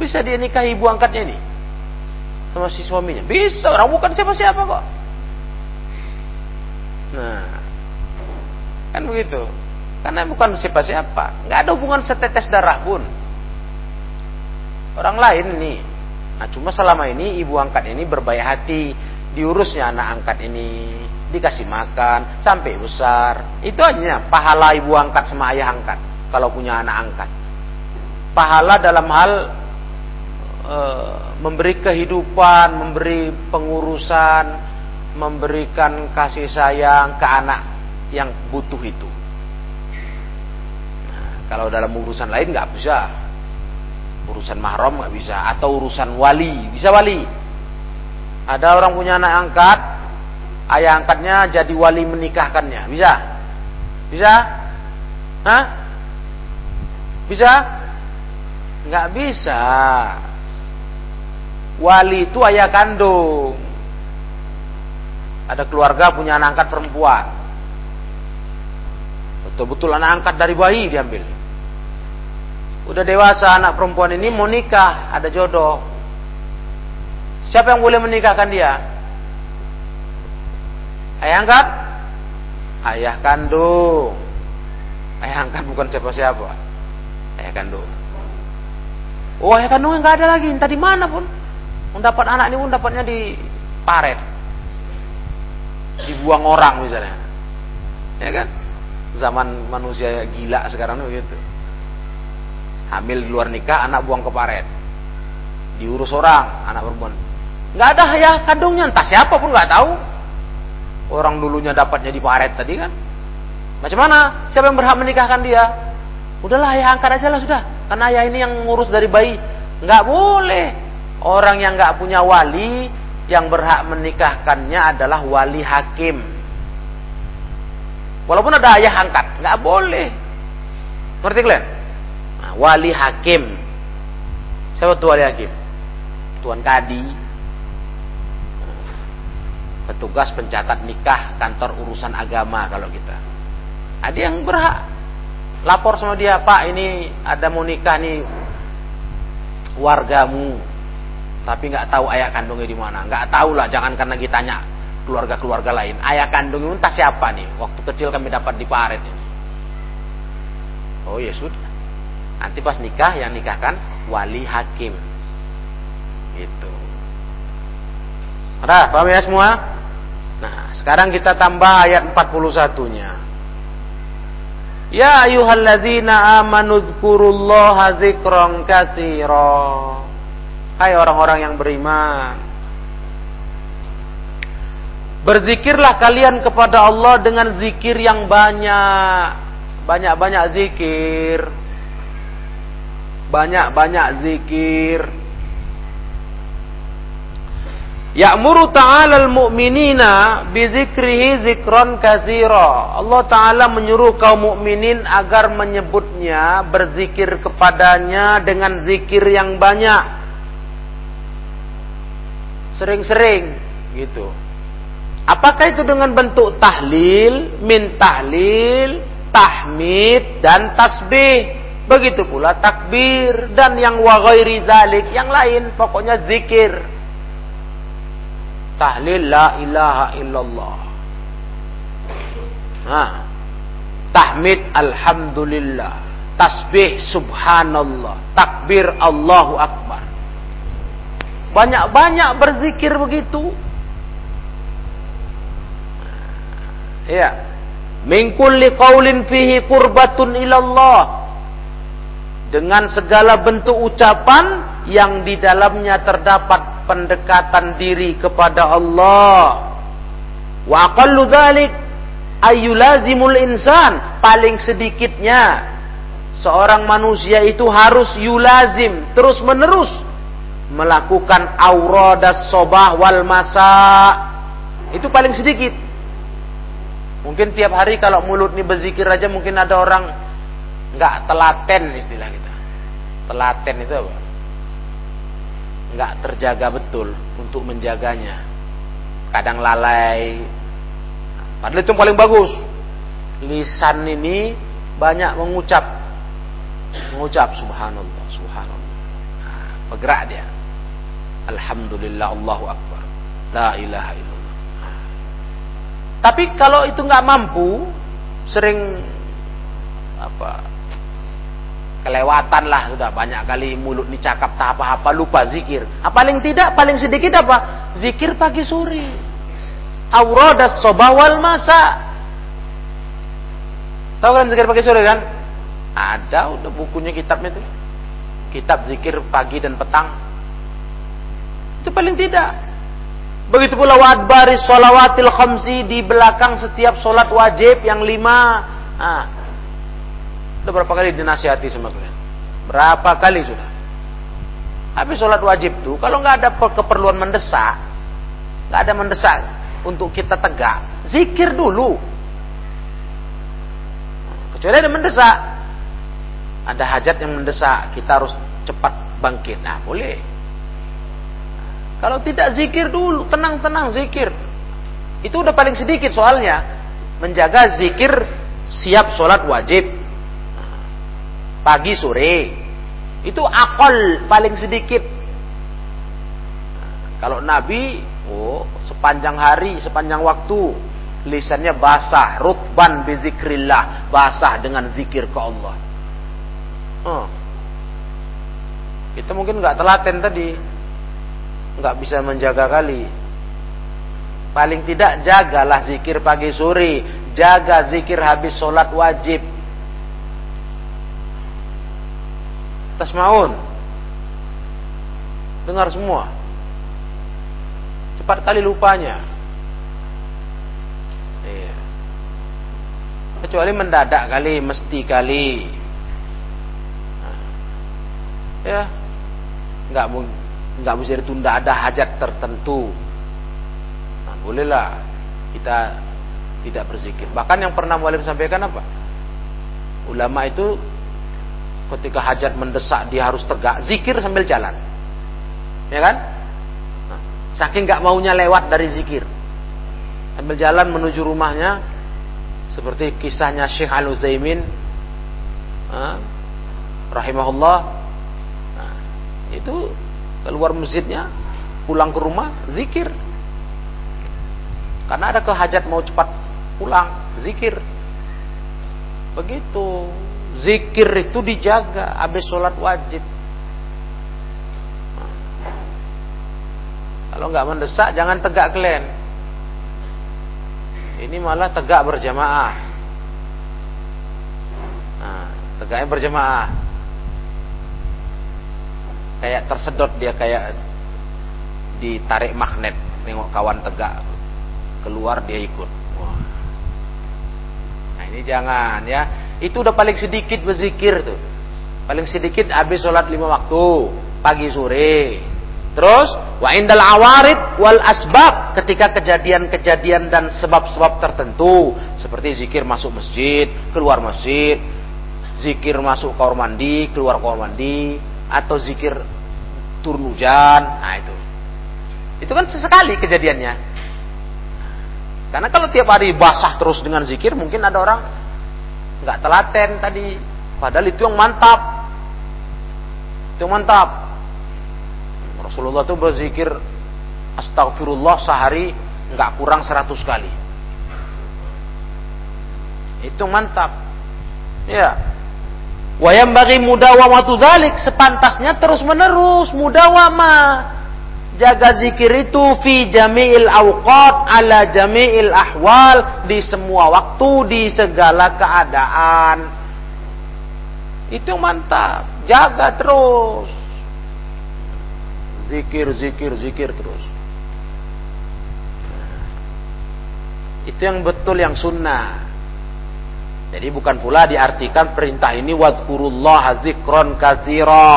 A: Bisa dia nikah ibu angkatnya ini sama si suaminya? Bisa, orang bukan siapa-siapa kok. Nah, kan begitu. Karena bukan siapa-siapa, nggak ada hubungan setetes darah pun orang lain nih. Nah, cuma selama ini ibu angkat ini berbaik hati, diurusnya anak angkat ini, dikasih makan sampai besar. Itu aja pahala ibu angkat sama ayah angkat kalau punya anak angkat. Pahala dalam hal e, memberi kehidupan, memberi pengurusan, memberikan kasih sayang ke anak yang butuh itu. Nah, kalau dalam urusan lain nggak bisa. Urusan mahram nggak bisa. Atau urusan wali. Bisa wali. Ada orang punya anak angkat ayah angkatnya jadi wali menikahkannya. Bisa? Bisa? Hah? bisa? Nggak bisa wali itu ayah kandung ada keluarga punya anak angkat perempuan betul-betul anak angkat dari bayi diambil Udah dewasa anak perempuan ini mau nikah, ada jodoh. Siapa yang boleh menikahkan dia? Ayah angkat? Ayah kandung. Ayah angkat bukan siapa-siapa. Ayah kandung. Oh, ayah kandungnya nggak ada lagi. Entah di mana pun. Mendapat anak ini pun dapatnya di paret. Dibuang orang misalnya. Ya kan? Zaman manusia gila sekarang begitu. Hamil di luar nikah, anak buang ke paret. Diurus orang, anak perempuan. Nggak ada ayah kandungnya, entah siapa pun nggak tahu. Orang dulunya dapatnya di paret tadi kan. Macam mana? Siapa yang berhak menikahkan dia? Udahlah ayah angkat aja lah sudah. Karena ayah ini yang ngurus dari bayi. Nggak boleh. Orang yang nggak punya wali, yang berhak menikahkannya adalah wali hakim. Walaupun ada ayah angkat, nggak boleh. Ngerti kalian? Nah, wali hakim. Siapa tuh wali hakim? Tuan Kadi, petugas pencatat nikah kantor urusan agama kalau kita ada yang berhak lapor sama dia pak ini ada mau nikah nih wargamu tapi nggak tahu ayah kandungnya di mana. Nggak tahu lah jangan karena kita tanya keluarga-keluarga lain. Ayah kandungnya entah siapa nih. Waktu kecil kami dapat di paret ini. Oh ya sudah. Nanti pas nikah yang nikahkan wali hakim. Itu Udah, paham ya semua? Nah, sekarang kita tambah ayat 41-nya. Ya ayyuhalladzina amanu dzkurullaha dzikran katsira. Hai orang-orang yang beriman. Berzikirlah kalian kepada Allah dengan zikir yang banyak. Banyak-banyak zikir. Banyak-banyak zikir. Ya'muru ta'ala al-mu'minina bizikrihi zikron kathira. Allah Ta'ala menyuruh kaum mukminin agar menyebutnya, berzikir kepadanya dengan zikir yang banyak. Sering-sering gitu. Apakah itu dengan bentuk tahlil, min tahlil, tahmid dan tasbih. Begitu pula takbir dan yang wa ghairi zalik, yang lain pokoknya zikir tahlil la ilaha illallah. Nah, tahmid alhamdulillah, tasbih subhanallah, takbir Allahu akbar. Banyak-banyak berzikir begitu. Ya. Min kulli qaulin fihi qurbatun ilallah. Dengan segala bentuk ucapan yang di dalamnya terdapat pendekatan diri kepada Allah. Wa aqallu dzalik ayyulazimul insan paling sedikitnya seorang manusia itu harus yulazim terus menerus melakukan auradas sobah wal masa itu paling sedikit mungkin tiap hari kalau mulut ini berzikir aja mungkin ada orang nggak telaten istilah kita telaten itu apa nggak terjaga betul untuk menjaganya. Kadang lalai. Padahal itu paling bagus. Lisan ini banyak mengucap mengucap subhanallah, subhanallah. Nah, bergerak dia. Alhamdulillah Allahu Akbar. La ilaha illallah. Tapi kalau itu nggak mampu, sering apa kelewatan lah sudah banyak kali mulut nih cakap tak apa-apa lupa zikir. Ah, paling tidak paling sedikit apa? Zikir pagi sore. Auradas sobawal masa. Tahu kan zikir pagi sore kan? Ada udah bukunya kitabnya itu. Kitab zikir pagi dan petang. Itu paling tidak. Begitu pula wadbaris sholawatil khamsi di belakang setiap solat wajib yang lima. Nah, Udah berapa kali dinasihati sama kalian? Berapa kali sudah? Habis sholat wajib tuh, kalau nggak ada keperluan mendesak, nggak ada mendesak untuk kita tegak, zikir dulu. Kecuali ada mendesak, ada hajat yang mendesak, kita harus cepat bangkit. Nah, boleh. Kalau tidak zikir dulu, tenang-tenang zikir. Itu udah paling sedikit soalnya. Menjaga zikir siap sholat wajib pagi sore itu akol paling sedikit Kalau Nabi, oh sepanjang hari, sepanjang waktu, lisannya basah, rutban bizikrillah, basah dengan zikir ke Allah. Oh. Kita mungkin nggak telaten tadi, nggak bisa menjaga kali. Paling tidak jagalah zikir pagi sore, jaga zikir habis sholat wajib. Tasmaun. Dengar semua. Cepat kali lupanya. Iya. Kecuali mendadak kali, mesti kali. Nah. Ya, nggak nggak bisa ditunda ada hajat tertentu. Nah, bolehlah kita tidak berzikir. Bahkan yang pernah Mualim sampaikan apa? Ulama itu ketika hajat mendesak dia harus tegak, zikir sambil jalan. Ya kan? Saking nggak maunya lewat dari zikir. Sambil jalan menuju rumahnya seperti kisahnya Syekh Al Utsaimin rahimahullah. Nah, itu keluar masjidnya, pulang ke rumah, zikir. Karena ada kehajat mau cepat pulang, zikir. Begitu. Zikir itu dijaga habis sholat wajib. Kalau nggak mendesak jangan tegak kalian. Ini malah tegak berjamaah. Nah, tegaknya berjamaah. Kayak tersedot dia kayak ditarik magnet. Nengok kawan tegak keluar dia ikut. Wah. Nah ini jangan ya. Itu udah paling sedikit berzikir tuh. Paling sedikit habis sholat lima waktu pagi sore. Terus wa indal awarid wal asbab ketika kejadian-kejadian dan sebab-sebab tertentu seperti zikir masuk masjid, keluar masjid, zikir masuk kamar mandi, keluar kamar mandi atau zikir turun hujan. Nah itu. Itu kan sesekali kejadiannya. Karena kalau tiap hari basah terus dengan zikir mungkin ada orang nggak telaten tadi. Padahal itu yang mantap. Itu yang mantap. Rasulullah itu berzikir astagfirullah sehari nggak kurang 100 kali. Itu mantap. Ya. Wayam bagi mudawamatu dzalik sepantasnya terus menerus mudawama. Jaga zikir itu fi jami'il awqat ala jami'il ahwal di semua waktu di segala keadaan. Itu mantap. Jaga terus. Zikir, zikir, zikir terus. Itu yang betul yang sunnah. Jadi bukan pula diartikan perintah ini wazkurullah zikron kazira.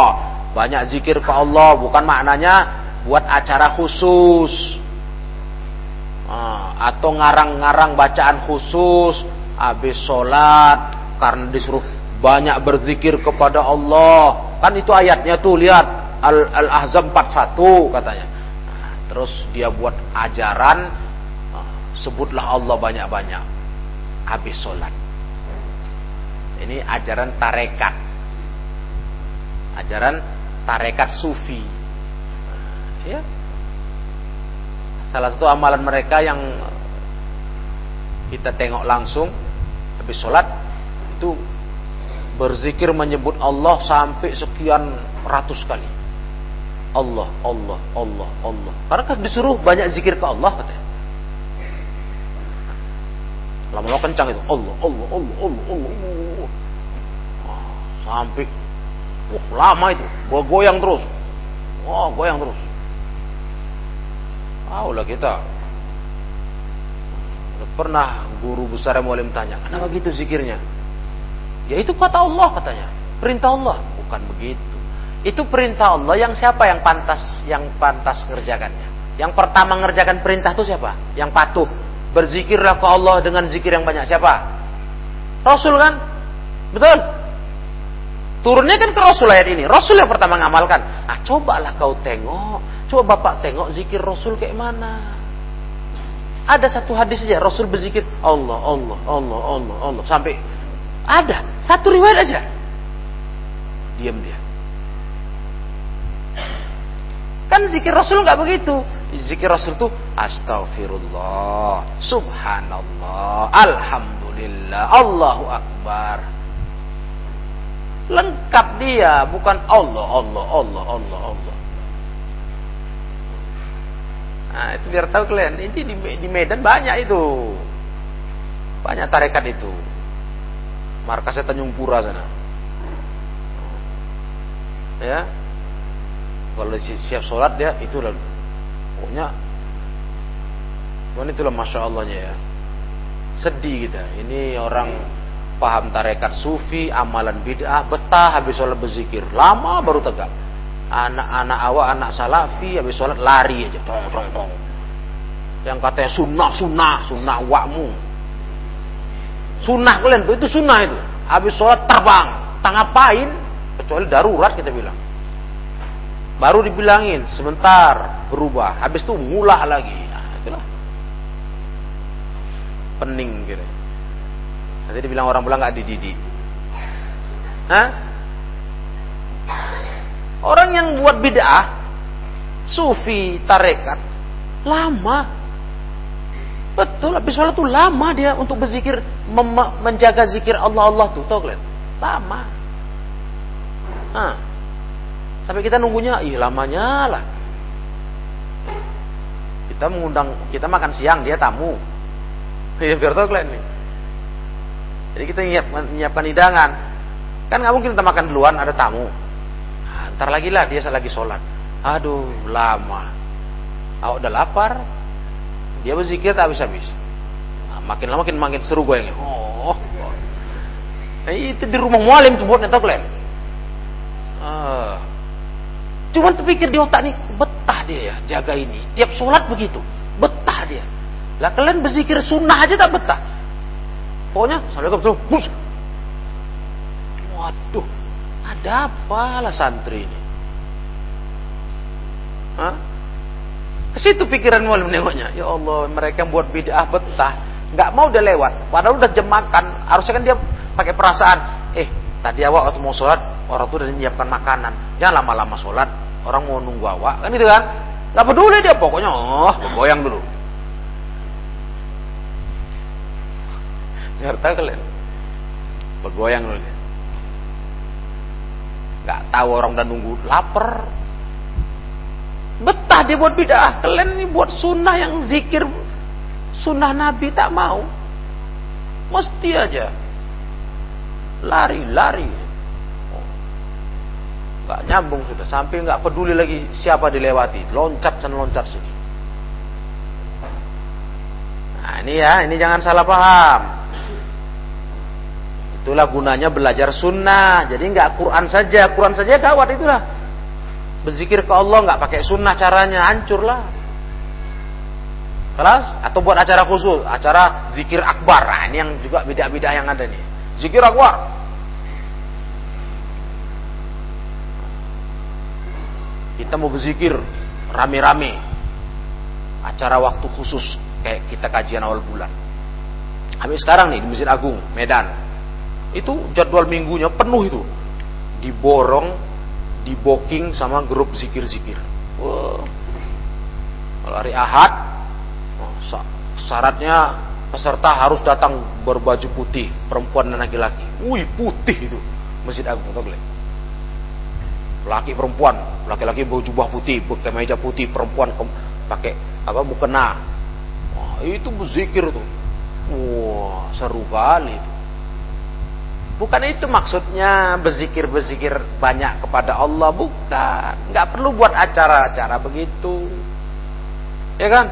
A: Banyak zikir ke Allah. Bukan maknanya buat acara khusus. Ah, atau ngarang-ngarang bacaan khusus. Habis sholat. Karena disuruh banyak berzikir kepada Allah. Kan itu ayatnya tuh lihat Al-Ahzab 41 katanya. Terus dia buat ajaran ah, sebutlah Allah banyak-banyak habis sholat. Ini ajaran tarekat. Ajaran tarekat sufi. Ya. Salah satu amalan mereka yang kita tengok langsung habis sholat itu berzikir menyebut Allah sampai sekian ratus kali. Allah, Allah, Allah, Allah. Karena disuruh banyak zikir ke Allah katanya. Lama-lama kencang itu. Allah, Allah, Allah, Allah, Allah. Allah. sampai wah, lama itu. Gua goyang terus. Wah, goyang terus. Ah, ulah kita. Pernah guru besar yang mualim tanya, kenapa gitu zikirnya? Ya itu kata Allah katanya. Perintah Allah. Bukan begitu. Itu perintah Allah yang siapa yang pantas yang pantas mengerjakannya? Yang pertama mengerjakan perintah itu siapa? Yang patuh. Berzikirlah ke Allah dengan zikir yang banyak. Siapa? Rasul kan? Betul? Turunnya kan ke Rasul ayat ini. Rasul yang pertama mengamalkan. Ah, cobalah kau tengok. Coba Bapak tengok zikir Rasul kayak mana. Ada satu hadis saja Rasul berzikir Allah, Allah, Allah, Allah, Allah sampai ada satu riwayat aja. Diam dia. Kan zikir Rasul nggak begitu. Zikir Rasul itu astagfirullah, subhanallah, alhamdulillah, Allahu akbar. Lengkap dia, bukan Allah, Allah, Allah, Allah, Allah. Nah, itu biar tahu kalian. Ini di, di Medan banyak itu. Banyak tarekat itu. Markasnya Tanjung Pura sana. Ya, kalau siap sholat dia itu lalu pokoknya. Cuman itulah masya Allahnya ya. Sedih kita. Ini orang paham tarekat sufi amalan bid'ah betah habis sholat berzikir. Lama baru tegak. Anak-anak awak anak salafi habis sholat lari aja. Yang katanya sunnah sunnah sunnah wakmu sunnah kalian itu sunnah itu. Habis sholat terbang tak ngapain kecuali darurat kita bilang Baru dibilangin sebentar berubah, habis itu ngulah lagi. Nah, itulah. Pening gitu. Nanti dibilang orang pulang nggak dididik. Hah? Orang yang buat bid'ah, sufi, tarekat, lama. Betul, habis sholat tuh lama dia untuk berzikir, menjaga zikir Allah Allah tuh, tau Lama. Hah. Sampai kita nunggunya, ih lamanya lah. Kita mengundang, kita makan siang, dia tamu. Ya biar tahu kalian nih. Jadi kita nyiap, menyiapkan hidangan. Kan nggak mungkin kita makan duluan, ada tamu. Nah, ntar lagi lah dia lagi sholat. Aduh, lama. Awak udah lapar, dia berzikir tak habis-habis. Nah, makin lama makin makin seru gue yang oh, oh. Eh, itu di rumah mualim tuh buatnya tau kalian. Uh, Cuma terpikir di otak nih, betah dia ya jaga ini. Tiap sholat begitu, betah dia. Lah kalian berzikir sunnah aja tak betah. Pokoknya, Assalamualaikum, bus. Waduh, ada apa lah santri ini? Hah? Ke situ pikiran mualim nengoknya. Ya Allah, mereka buat bid'ah betah. Nggak mau udah lewat. Padahal udah jam makan. Harusnya kan dia pakai perasaan. Eh, tadi awak waktu mau sholat, orang tuh udah menyiapkan makanan. Jangan lama-lama sholat orang mau nunggu awak kan itu kan? Nggak peduli dia pokoknya oh bergoyang dulu. Ngerti kalian. Bergoyang dulu. Nggak tahu orang udah nunggu lapar. Betah dia buat bidah. Kalian ini buat sunnah yang zikir sunnah nabi tak mau. Mesti aja. Lari-lari nggak nyambung sudah. Sampai nggak peduli lagi siapa dilewati. Loncat dan loncat sini. Nah ini ya ini jangan salah paham. Itulah gunanya belajar sunnah. Jadi nggak Quran saja. Quran saja gawat itulah. Berzikir ke Allah nggak pakai sunnah caranya hancurlah. Kelas? Atau buat acara khusus acara zikir akbar. Nah, ini yang juga beda-beda yang ada nih. Zikir akbar kita mau berzikir rame-rame. Acara waktu khusus kayak kita kajian awal bulan. Habis sekarang nih di Masjid Agung Medan. Itu jadwal minggunya penuh itu. Diborong diboking sama grup zikir-zikir. Wow. kalau hari Ahad oh, syaratnya peserta harus datang berbaju putih perempuan dan laki-laki. Wih putih itu Masjid Agung tahu laki perempuan laki-laki berjubah putih berkemeja putih perempuan pakai apa mukena. Wah, itu berzikir tuh. Wah seru kali itu. Bukan itu maksudnya berzikir berzikir banyak kepada Allah bukan. Nggak perlu buat acara-acara begitu. Ya kan?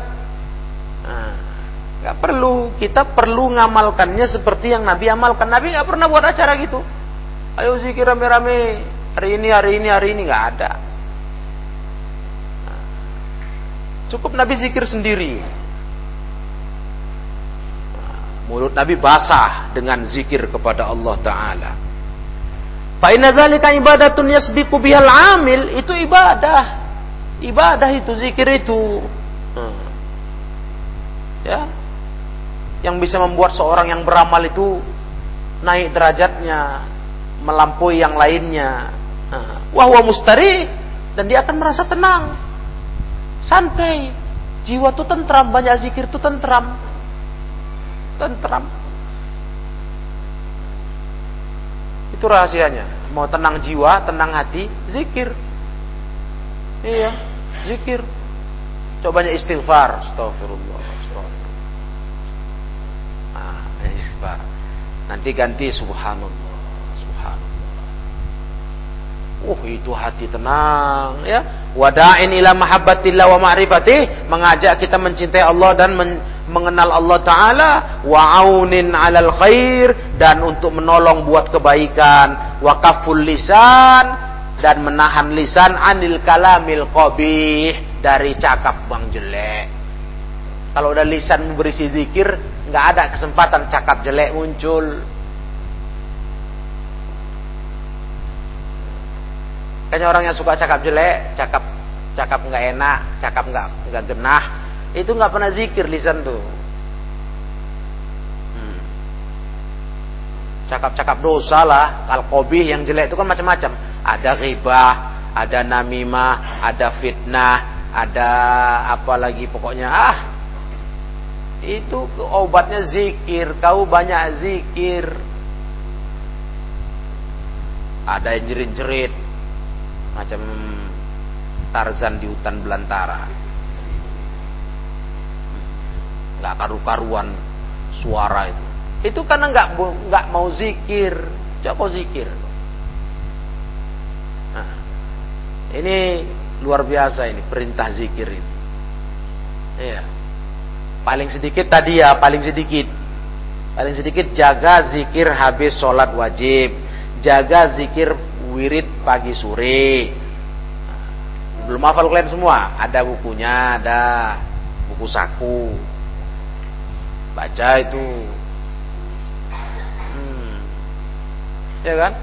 A: Nah, perlu. Kita perlu ngamalkannya seperti yang Nabi amalkan. Nabi nggak pernah buat acara gitu. Ayo zikir rame-rame hari ini hari ini hari ini nggak ada cukup Nabi zikir sendiri mulut Nabi basah dengan zikir kepada Allah Taala Fa inna ibadatun yasbiqu bihal amil itu ibadah. Ibadah itu zikir itu. Hmm. Ya. Yang bisa membuat seorang yang beramal itu naik derajatnya, melampaui yang lainnya wahwa mustari dan dia akan merasa tenang. Santai. Jiwa tuh tentram, banyak zikir tuh tentram. Tentram. Itu rahasianya. Mau tenang jiwa, tenang hati, zikir. Iya, zikir. Cobanya istighfar. Astagfirullah. Astagfirullah. Nah, istighfar. Nanti ganti subhanallah. Uh itu hati tenang ya. Wada'in ila mahabbatillah wa ma'rifatih, mengajak kita mencintai Allah dan men mengenal Allah taala wa aunin 'alal khair dan untuk menolong buat kebaikan, wa kaful lisan dan menahan lisan anil kalamil qabih dari cakap bang jelek. Kalau udah lisan berisi zikir, nggak ada kesempatan cakap jelek muncul. Kayaknya orang yang suka cakap jelek, cakap cakap nggak enak, cakap nggak nggak genah, itu nggak pernah zikir lisan tuh. Hmm. Cakap-cakap dosa lah, alkobih yang jelek itu kan macam-macam. Ada ribah, ada namimah, ada fitnah, ada apa lagi pokoknya ah itu obatnya zikir kau banyak zikir ada yang jerit-jerit macam Tarzan di hutan belantara. Nggak karu-karuan suara itu. Itu karena nggak nggak mau zikir. Coba zikir. Nah, ini luar biasa ini perintah zikir ini. Iya. Paling sedikit tadi ya paling sedikit. Paling sedikit jaga zikir habis sholat wajib. Jaga zikir wirid pagi sore. Belum hafal kalian semua? Ada bukunya, ada buku saku. Baca itu. Hmm. Ya kan?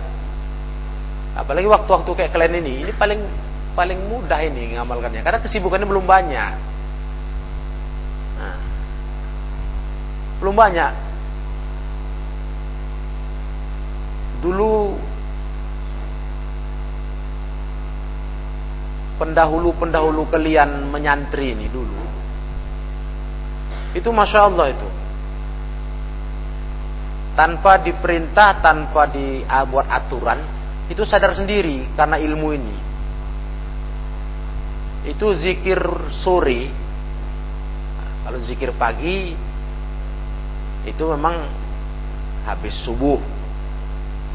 A: Apalagi waktu-waktu kayak kalian ini, ini paling paling mudah ini ngamalkannya karena kesibukannya belum banyak. Nah, belum banyak. Dulu pendahulu-pendahulu kalian menyantri ini dulu. Itu Masya Allah itu. Tanpa diperintah, tanpa dibuat aturan, itu sadar sendiri karena ilmu ini. Itu zikir sore. Kalau zikir pagi, itu memang habis subuh.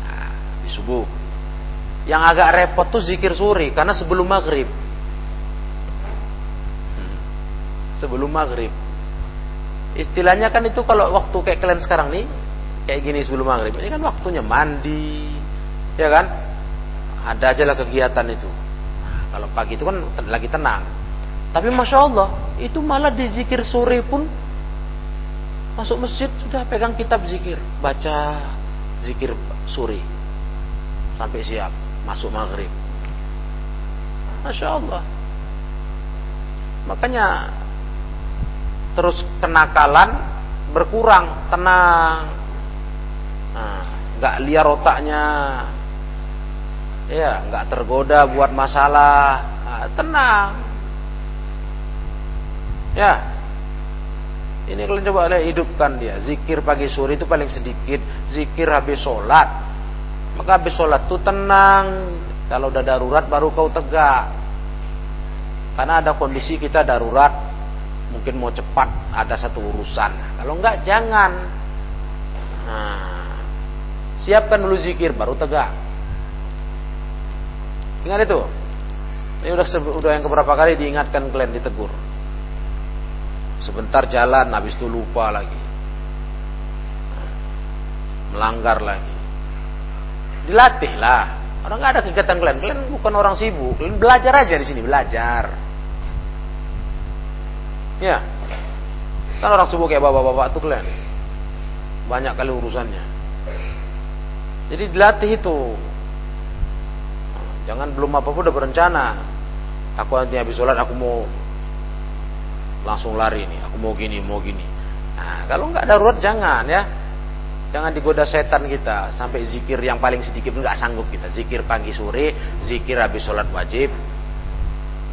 A: Nah, habis subuh yang agak repot tuh zikir sore karena sebelum maghrib. Hmm. Sebelum maghrib. Istilahnya kan itu kalau waktu kayak kalian sekarang nih, kayak gini sebelum maghrib. Ini kan waktunya mandi, ya kan? Ada aja lah kegiatan itu. Nah, kalau pagi itu kan lagi tenang. Tapi masya Allah, itu malah di zikir sore pun masuk masjid sudah pegang kitab zikir, baca zikir sore sampai siap masuk maghrib. Masya Allah. Makanya terus kenakalan berkurang, tenang. Nah, nggak liar otaknya, ya nggak tergoda buat masalah, nah, tenang. Ya, ini kalian coba lihat hidupkan dia. Zikir pagi sore itu paling sedikit. Zikir habis sholat. Maka habis sholat tuh tenang. Kalau udah darurat baru kau tegak. Karena ada kondisi kita darurat. Mungkin mau cepat ada satu urusan. Kalau enggak jangan. Nah, siapkan dulu zikir baru tegak. Ingat itu. Ini udah udah yang keberapa kali diingatkan kalian ditegur. Sebentar jalan habis itu lupa lagi. Melanggar lagi dilatih lah. Orang nggak ada kegiatan kalian, kalian bukan orang sibuk, kalian belajar aja di sini belajar. Ya, kan orang sibuk kayak bapak-bapak tuh kalian, banyak kali urusannya. Jadi dilatih itu. Jangan belum apa-apa udah berencana. Aku nanti habis sholat aku mau langsung lari nih. Aku mau gini, mau gini. Nah, kalau nggak darurat jangan ya. Jangan digoda setan kita sampai zikir yang paling sedikit nggak sanggup kita. Zikir pagi sore, zikir habis sholat wajib.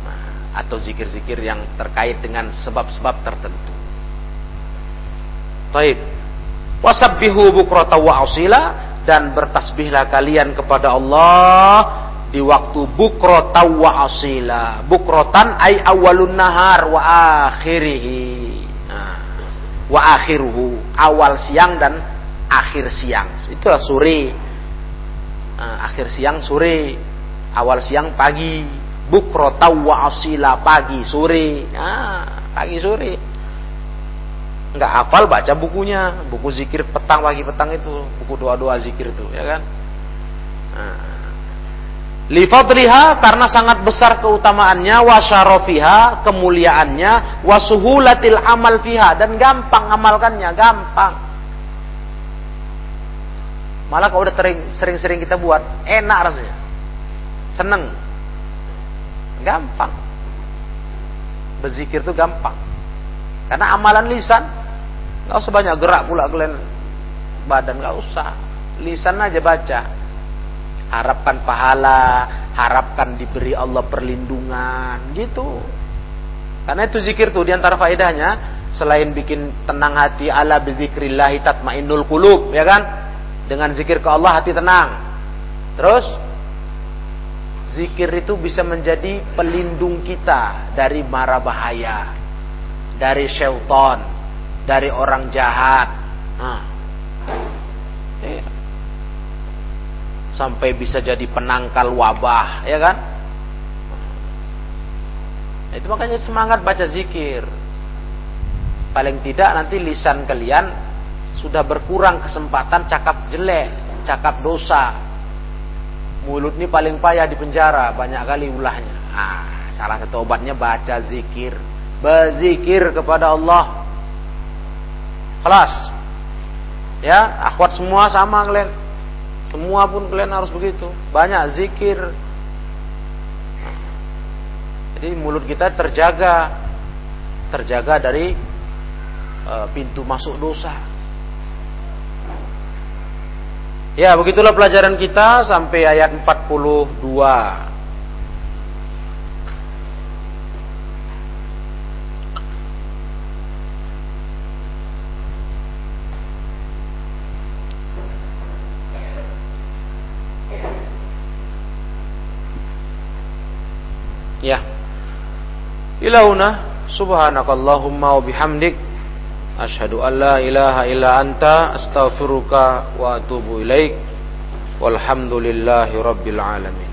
A: Nah, atau zikir-zikir yang terkait dengan sebab-sebab tertentu. Baik. Wasabbihu bukrata wa asila dan bertasbihlah kalian kepada Allah di waktu bukrata wa asila. Bukrotan ay awalun nahar wa akhirihi. Nah, wa akhiruhu. Awal siang dan akhir siang. Itulah sore. Nah, akhir siang sore. Awal siang pagi bukrota wa asila pagi sore ah pagi sore nggak hafal baca bukunya buku zikir petang pagi petang itu buku doa doa zikir itu ya kan nah. Lifadriha karena sangat besar keutamaannya, wasyarofiha kemuliaannya, wasuhulatil amal fiha dan gampang amalkannya, gampang. Malah kalau udah sering-sering kita buat, enak rasanya, seneng. Gampang. Berzikir itu gampang. Karena amalan lisan nggak usah banyak gerak pula kalian badan nggak usah. Lisan aja baca. Harapkan pahala, harapkan diberi Allah perlindungan, gitu. Karena itu zikir tuh di antara faedahnya selain bikin tenang hati ala bizikrillahi tatmainnul qulub, ya kan? Dengan zikir ke Allah hati tenang. Terus Zikir itu bisa menjadi pelindung kita dari mara bahaya, dari syaitan, dari orang jahat. Nah. Iya. Sampai bisa jadi penangkal wabah, ya kan? Itu makanya semangat baca zikir. Paling tidak nanti lisan kalian sudah berkurang kesempatan cakap jelek, cakap dosa, Mulut ini paling payah di penjara, banyak kali ulahnya. Ah, salah satu obatnya baca zikir. Berzikir kepada Allah. Kelas. Ya, akhwat semua sama kalian. Semua pun kalian harus begitu. Banyak zikir. Jadi mulut kita terjaga. Terjaga dari uh, pintu masuk dosa. Ya, begitulah pelajaran kita sampai ayat 42. Ya. Ilauna subhanakallahumma wa bihamdik Ashhadu an la ilaha illa anta astaghfiruka wa atubu ilaik. Walhamdulillahi rabbil alamin.